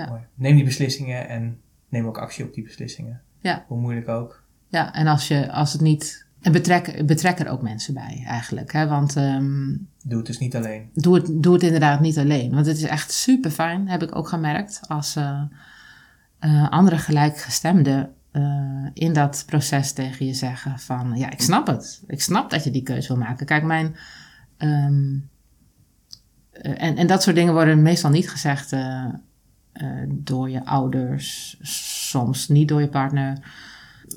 Speaker 1: Mooi. Neem die beslissingen en neem ook actie op die beslissingen.
Speaker 2: Ja.
Speaker 1: Hoe moeilijk ook.
Speaker 2: Ja, en als, je, als het niet en betrek, betrek er ook mensen bij eigenlijk. Hè? Want ehm,
Speaker 1: Doe het dus niet alleen.
Speaker 2: doe, het, doe het inderdaad niet alleen. Want het is echt super fijn, heb ik ook gemerkt, als eh, eh, andere gelijkgestemden eh, in dat proces tegen je zeggen van ja, ik snap het. Ik snap dat je die keuze wil maken. Kijk, mijn. ehm, eh, en, en dat soort dingen worden meestal niet gezegd eh, door je ouders, soms niet door je partner,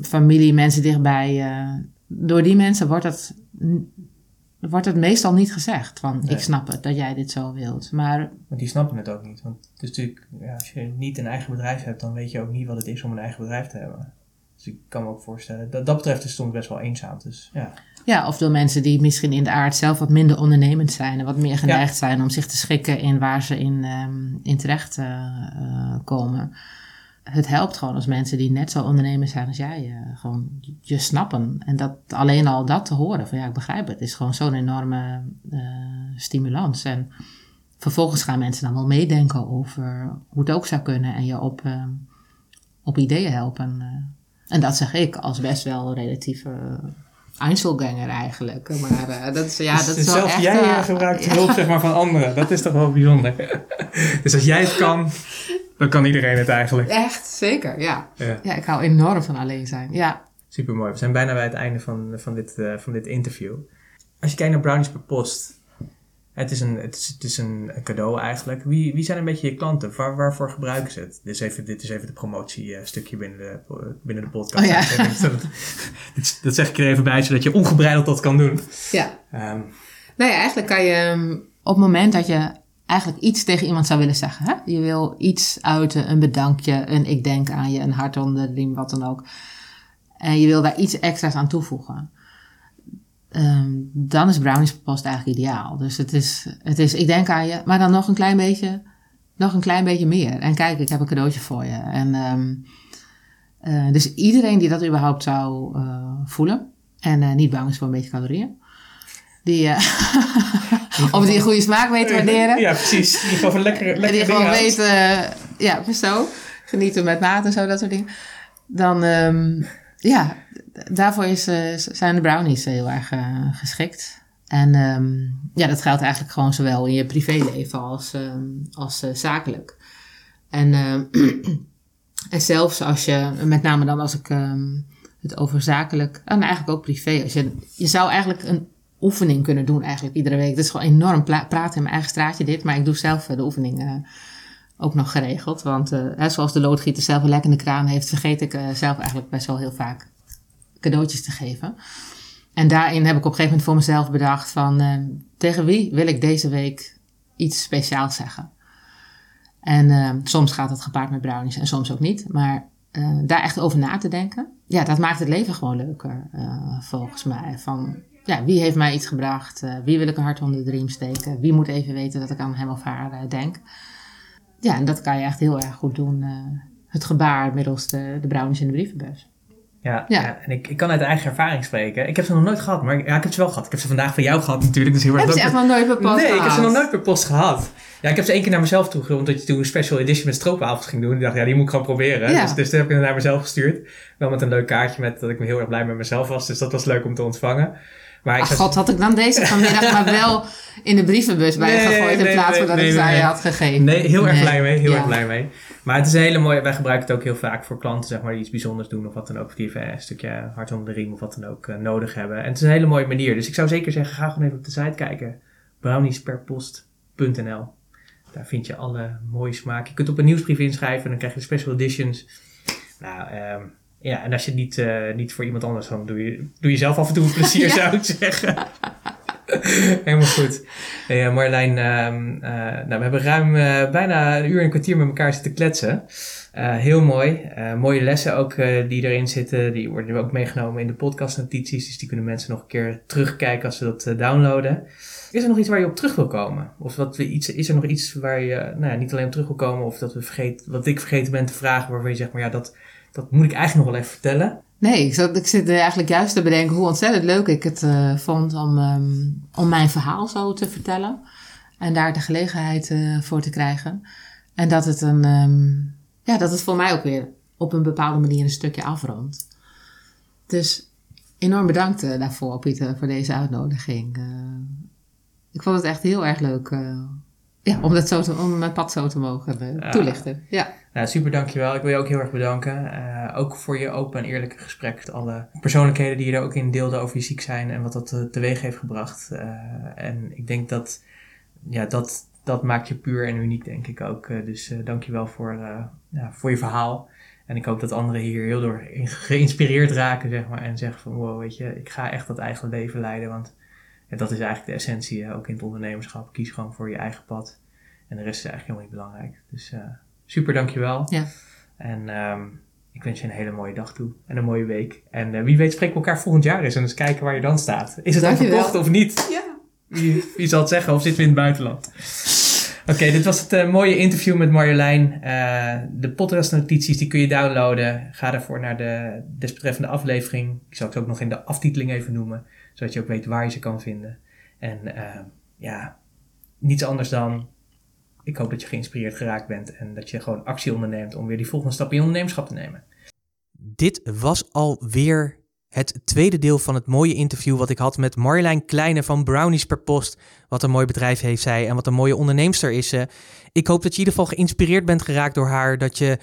Speaker 2: familie, mensen dichtbij. eh, door die mensen wordt het, wordt het meestal niet gezegd van
Speaker 1: Nee.
Speaker 2: ik snap het dat jij dit zo wilt. Maar
Speaker 1: Want die snappen het ook niet. Want het is natuurlijk, ja, als je niet een eigen bedrijf hebt, dan weet je ook niet wat het is om een eigen bedrijf te hebben. Dus ik kan me ook voorstellen, dat, dat betreft is het soms best wel eenzaam. Dus ja,
Speaker 2: ja, of door mensen die misschien in de aard zelf wat minder ondernemend zijn en wat meer geneigd zijn om zich te schikken in waar ze in, ehm, in terecht eh, eh, komen. Het helpt gewoon als mensen die net zo ondernemend zijn als jij, eh, gewoon je snappen. En dat alleen al dat te horen, van ja, ik begrijp het, is gewoon zo'n enorme stimulans. En vervolgens gaan mensen dan wel meedenken over hoe het ook zou kunnen en je op, eh, op ideeën helpen. En dat zeg ik als best wel relatief Einzelganger eigenlijk. Maar eh, dat is, ja, dat is
Speaker 1: dus
Speaker 2: wel
Speaker 1: zelfs
Speaker 2: echt...
Speaker 1: jij
Speaker 2: eh,
Speaker 1: eh, gebruikt
Speaker 2: ja.
Speaker 1: hulp zeg maar, van anderen. Dat is toch wel bijzonder. dus als jij het kan, dan kan iedereen het eigenlijk.
Speaker 2: Echt, zeker, ja.
Speaker 1: Ja.
Speaker 2: Ja, ik hou enorm van alleen zijn. Ja,
Speaker 1: Super mooi. We zijn bijna bij het einde van, van, dit, van dit interview. Als je kijkt naar Brownies per Post, het is een, het is, het is een cadeau eigenlijk. Wie, wie zijn een beetje je klanten? Waar, waarvoor gebruiken ze het? Dit is even, dit is even de promotiestukje binnen de, binnen de podcast.
Speaker 2: Oh ja.
Speaker 1: dat, dat zeg ik er even bij, zodat je ongebreideld dat kan doen.
Speaker 2: ja.
Speaker 1: Ehm,
Speaker 2: Nou ja, eigenlijk kan je ehm, op het moment dat je eigenlijk iets tegen iemand zou willen zeggen. Hè? Je wil iets uiten, een bedankje, een ik denk aan je, een hart onder de riem, wat dan ook. En je wil daar iets extra's aan toevoegen. Ehm, dan is Brownies Post eigenlijk ideaal. Dus het is, het is, ik denk aan je, maar dan nog een klein beetje, nog een klein beetje meer. En kijk, ik heb een cadeautje voor je. En, ehm, eh, dus iedereen die dat überhaupt zou eh, voelen en eh, niet bang is voor een beetje calorieën, die, eh, of die een goede smaak weet te waarderen.
Speaker 1: Ja, precies. Die gewoon van lekkere,
Speaker 2: En
Speaker 1: lekkere
Speaker 2: die gewoon weten, ja, zo, genieten met maat en zo, dat soort dingen. Dan, ehm, ja, daarvoor is, eh, zijn de brownies heel erg eh, geschikt. En ehm, ja, dat geldt eigenlijk gewoon zowel in je privéleven als, ehm, als eh, zakelijk. En, ehm, en zelfs als je, met name dan als ik het over zakelijk, en eigenlijk ook privé, als je, je zou eigenlijk een oefening kunnen doen eigenlijk iedere week. Het is gewoon enorm praten in mijn eigen straatje dit, maar ik doe zelf de oefening eh, ook nog geregeld. Want eh, zoals de loodgieter zelf een lek in de kraan heeft, vergeet ik eh, zelf eigenlijk best wel heel vaak cadeautjes te geven. En daarin heb ik op een gegeven moment voor mezelf bedacht van eh, tegen wie wil ik deze week iets speciaals zeggen. En soms gaat het gepaard met brownies en soms ook niet. Maar daar echt over na te denken, ja, dat maakt het leven gewoon leuker volgens mij. Van ja, wie heeft mij iets gebracht? Wie wil ik een hart onder de riem steken? Wie moet even weten dat ik aan hem of haar denk? Ja, en dat kan je echt heel erg goed doen. eh, het gebaar middels de, de brownies in de brievenbus.
Speaker 1: Ja,
Speaker 2: Ja.
Speaker 1: ja. en ik, ik kan uit eigen ervaring spreken. Ik heb ze nog nooit gehad, maar ja, ik heb ze wel gehad. Ik heb ze vandaag van jou gehad natuurlijk. Dus heel
Speaker 2: Heb je echt
Speaker 1: leuk.
Speaker 2: nog nooit per post
Speaker 1: Nee, ik heb ze
Speaker 2: gehad?
Speaker 1: nog nooit per post gehad. Ja, ik heb ze één keer naar mezelf toe, omdat je toen een special edition met stroopwafels ging doen. Ik dacht, ja, die moet ik gewoon proberen.
Speaker 2: Ja.
Speaker 1: Dus, dus toen heb ik het naar mezelf gestuurd. Wel met een leuk kaartje met dat ik me heel erg blij met mezelf was. Dus dat was leuk om te ontvangen. Maar ik
Speaker 2: Ach god, had ik dan deze vanmiddag maar wel in de brievenbus bij
Speaker 1: Nee,
Speaker 2: gegooid in
Speaker 1: nee,
Speaker 2: plaats
Speaker 1: nee,
Speaker 2: van dat ik het aan je had gegeven.
Speaker 1: Nee, heel erg blij mee. Heel
Speaker 2: Ja.
Speaker 1: erg blij mee. Maar het is een hele mooie... Wij gebruiken het ook heel vaak voor klanten, zeg maar, die iets bijzonders doen. Of wat dan ook. Of die een stukje hart onder de riem of wat dan ook eh, nodig hebben. En het is een hele mooie manier. Dus ik zou zeker zeggen, ga gewoon even op de site kijken. browniesperpost.nl Daar vind je alle mooie smaak. Je kunt op een nieuwsbrief inschrijven. Dan krijg je de special editions. Nou, ehm, ja, en als je het niet, eh, niet voor iemand anders, dan doe je, doe je zelf af en toe een plezier,
Speaker 2: Ja.
Speaker 1: zou ik zeggen. Helemaal goed. Hey, eh, Marjolein, ehm, eh, nou, we hebben ruim eh, bijna een uur en een kwartier met elkaar zitten kletsen. Eh, heel mooi. Eh, mooie lessen ook eh, die erin zitten. Die worden ook meegenomen in de podcastnotities. Dus die kunnen mensen nog een keer terugkijken als ze dat downloaden. Is er nog iets waar je op terug wil komen? Of wat we iets, is er nog iets waar je nou ja, niet alleen op terug wil komen? Of dat we vergeet, wat ik vergeten ben te vragen waarvan je zegt, maar ja, dat, dat moet ik eigenlijk nog wel even vertellen.
Speaker 2: Nee, ik, zat, ik zit eigenlijk juist te bedenken hoe ontzettend leuk ik het eh, vond om, ehm, om mijn verhaal zo te vertellen. En daar de gelegenheid eh, voor te krijgen. En dat het, een, ehm, ja, dat het voor mij ook weer op een bepaalde manier een stukje afrondt. Dus Enorm bedankt uh, daarvoor, Pieter, voor deze uitnodiging. Ik vond het echt heel erg leuk ja, om, dat zo te, om mijn pad zo te mogen toelichten. Ja.
Speaker 1: Nou, super, dankjewel. Ik wil je ook heel erg bedanken. ook voor je open en eerlijke gesprek. Alle persoonlijkheden die je er ook in deelde over je ziek zijn en wat dat teweeg heeft gebracht. en ik denk dat ja, dat, dat maakt je puur en uniek, denk ik ook. dus dankjewel voor, ja, voor je verhaal. En ik hoop dat anderen hier heel door geïnspireerd raken, zeg maar. En zeggen van, wow, weet je, ik ga echt dat eigen leven leiden. Want dat is eigenlijk de essentie, ook in het ondernemerschap. Kies gewoon voor je eigen pad. En de rest is eigenlijk helemaal niet belangrijk. Dus super, dankjewel. Ja. En um, ik wens je een hele mooie dag toe. En een mooie week. En uh, wie weet spreken we elkaar volgend jaar eens. En eens kijken waar je dan staat. Is het dan verkocht of niet? Ja. Wie, wie zal het zeggen? Of zitten we in het buitenland? Oké, dit was het uh, mooie interview met Marjolein. Uh, de podcastnotities die kun je downloaden. Ga daarvoor naar de desbetreffende aflevering. Ik zal het ook nog in de aftiteling even noemen. Zodat je ook weet waar je ze kan vinden. En uh, ja, niets anders dan... Ik hoop dat je geïnspireerd geraakt bent. En dat je gewoon actie onderneemt om weer die volgende stap in je ondernemerschap te nemen. Dit was alweer het tweede deel van het mooie interview wat ik had met Marjolein Kleine van Brownies per Post. Wat een mooi bedrijf heeft zij en wat een mooie onderneemster is ze. Ik hoop dat je in ieder geval geïnspireerd bent geraakt door haar. Dat je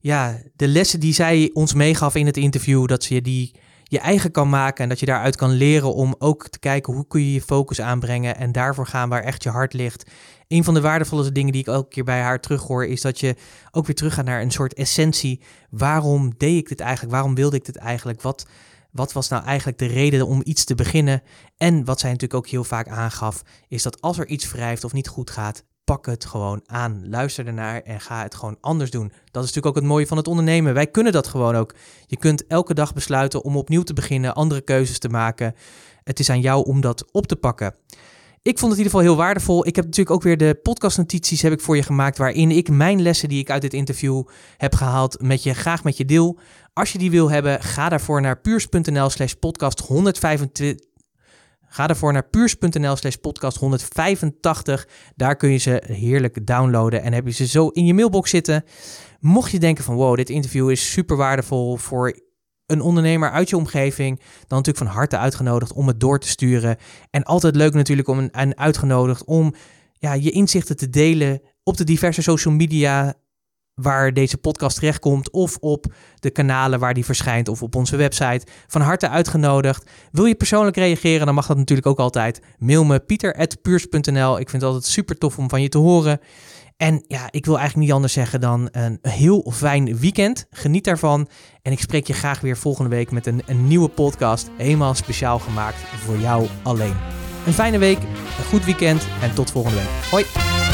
Speaker 1: ja, de lessen die zij ons meegaf in het interview, dat ze die je eigen kan maken en dat je daaruit kan leren om ook te kijken hoe kun je je focus aanbrengen en daarvoor gaan waar echt je hart ligt. Een van de waardevolle dingen die ik elke keer bij haar terughoor is dat je ook weer teruggaat naar een soort essentie. Waarom deed ik dit eigenlijk? Waarom wilde ik dit eigenlijk? Wat wat was nou eigenlijk de reden om iets te beginnen? En wat zij natuurlijk ook heel vaak aangaf, is dat als er iets wrijft of niet goed gaat, pak het gewoon aan. Luister ernaar en ga het gewoon anders doen. Dat is natuurlijk ook het mooie van het ondernemen. Wij kunnen dat gewoon ook. Je kunt elke dag besluiten om opnieuw te beginnen, andere keuzes te maken. Het is aan jou om dat op te pakken. Ik vond het in ieder geval heel waardevol. Ik heb natuurlijk ook weer de podcastnotities heb ik voor je gemaakt, waarin ik mijn lessen die ik uit dit interview heb gehaald met je graag met je deel. Als je die wil hebben, ga daarvoor naar puurs.nl slash podcast 125. Ga daarvoor naar puurs.nl slash podcast 185. Daar kun je ze heerlijk downloaden en heb je ze zo in je mailbox zitten. Mocht je denken van wow, dit interview is super waardevol voor een ondernemer uit je omgeving, dan natuurlijk van harte uitgenodigd om het door te sturen. En altijd leuk natuurlijk om een, uitgenodigd om ja, je inzichten te delen op de diverse social media waar deze podcast terechtkomt of op de kanalen waar die verschijnt of op onze website. Van harte uitgenodigd. Wil je persoonlijk reageren, dan mag dat natuurlijk ook altijd. Mail me pieter.puurs.nl. Ik vind het altijd super tof om van je te horen. En ja, ik wil eigenlijk niet anders zeggen dan een heel fijn weekend. Geniet daarvan. En ik spreek je graag weer volgende week met een, een nieuwe podcast. Helemaal speciaal gemaakt voor jou alleen. Een fijne week, een goed weekend en tot volgende week. Hoi!